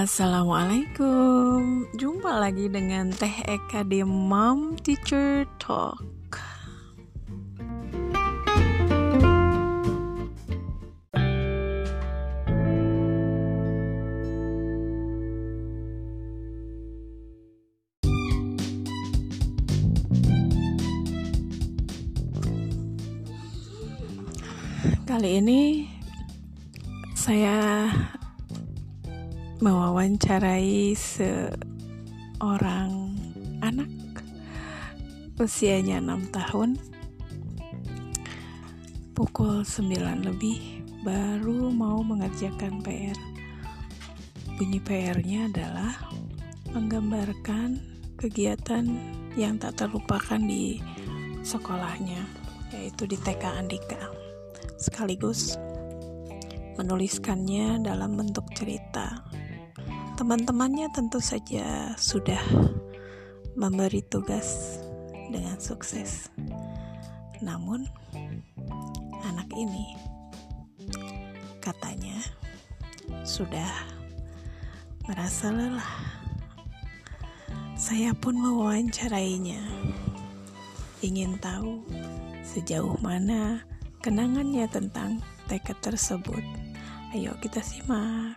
Assalamualaikum. Jumpa lagi dengan Teh Eka di Mom Teacher Talk. Kali ini saya mewawancarai seorang anak usianya 6 tahun. Pukul 9 lebih baru mau mengerjakan PR bunyi PR-nya adalah menggambarkan kegiatan yang tak terlupakan di sekolahnya yaitu di TK Andika. Sekaligus menuliskannya dalam bentuk cerita Teman-temannya tentu saja sudah memberi tugas dengan sukses. Namun, anak ini katanya sudah merasa lelah. Saya pun mewawancarainya. Ingin tahu sejauh mana kenangannya tentang tekad tersebut. Ayo kita simak.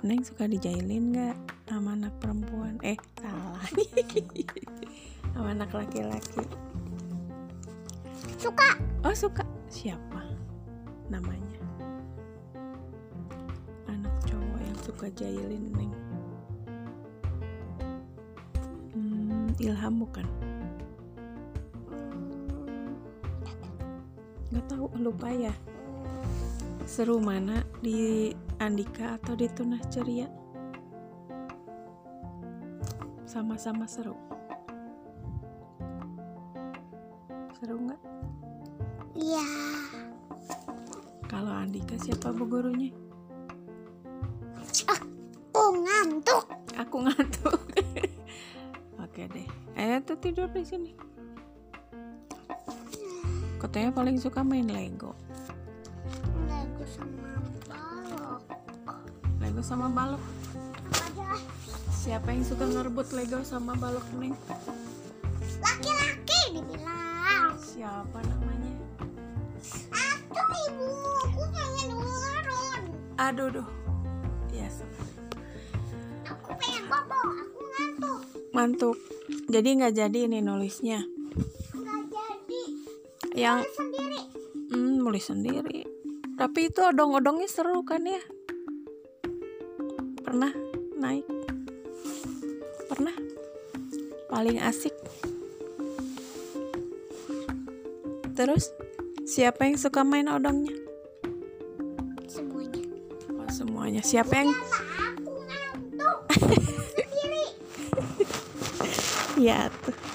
Neng suka dijailin nggak sama anak perempuan? Eh, salah. sama anak laki-laki. Suka. Oh, suka. Siapa namanya? Anak cowok yang suka jailin Neng. Hmm, Ilham bukan? Nggak tahu, lupa ya. Seru mana di Andika atau di Tunah Ceria? Sama-sama seru. Seru nggak? Iya. Kalau Andika siapa bu gurunya? Oh ngantuk. Aku ngantuk. Oke deh. Eh tuh tidur di sini. Katanya paling suka main Lego. Lego sama. Lego sama balok. Siapa yang suka ngerebut Lego sama balok neng? laki-laki dibilang. Siapa namanya? Aku ibu, aku pengen ngeron. Aduh duh. Ya sama. Aku pengen bobo, aku ngantuk. Mantuk. Jadi nggak jadi ini nulisnya. Nggak jadi. Yang Aku sendiri. hmm, nulis sendiri. Tapi itu odong-odongnya seru kan ya? Pernah naik? Pernah? Paling asik. Terus siapa yang suka main odongnya? Semuanya. Oh, semuanya. Siapa yang Sama aku ngantuk. sendiri. ya tuh.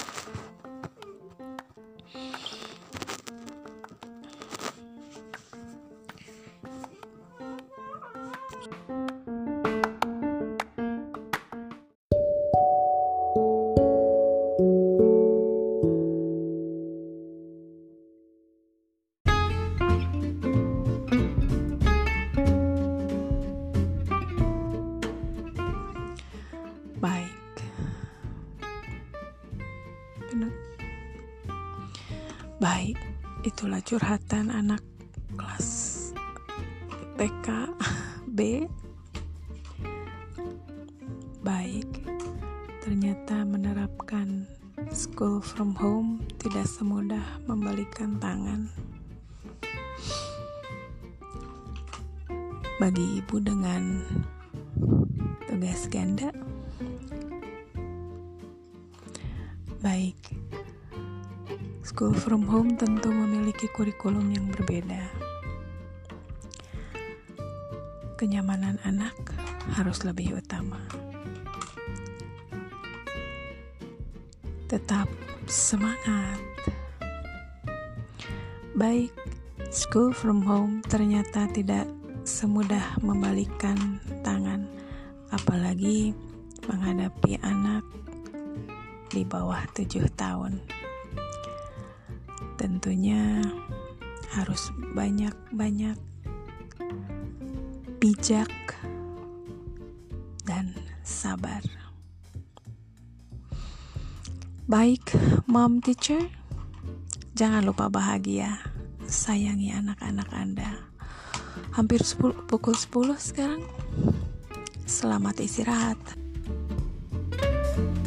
Baik, itulah curhatan anak kelas TK B. Baik, ternyata menerapkan school from home tidak semudah membalikan tangan. Bagi ibu dengan tugas ganda, baik. School from home tentu memiliki kurikulum yang berbeda. Kenyamanan anak harus lebih utama. tetap semangat. Baik, school from home ternyata tidak semudah membalikkan tangan, apalagi menghadapi anak di bawah tujuh tahun. Tentunya harus banyak-banyak bijak dan sabar. Baik, mom teacher, jangan lupa bahagia. Sayangi anak-anak Anda. Hampir 10, pukul 10 sekarang. Selamat istirahat. thank you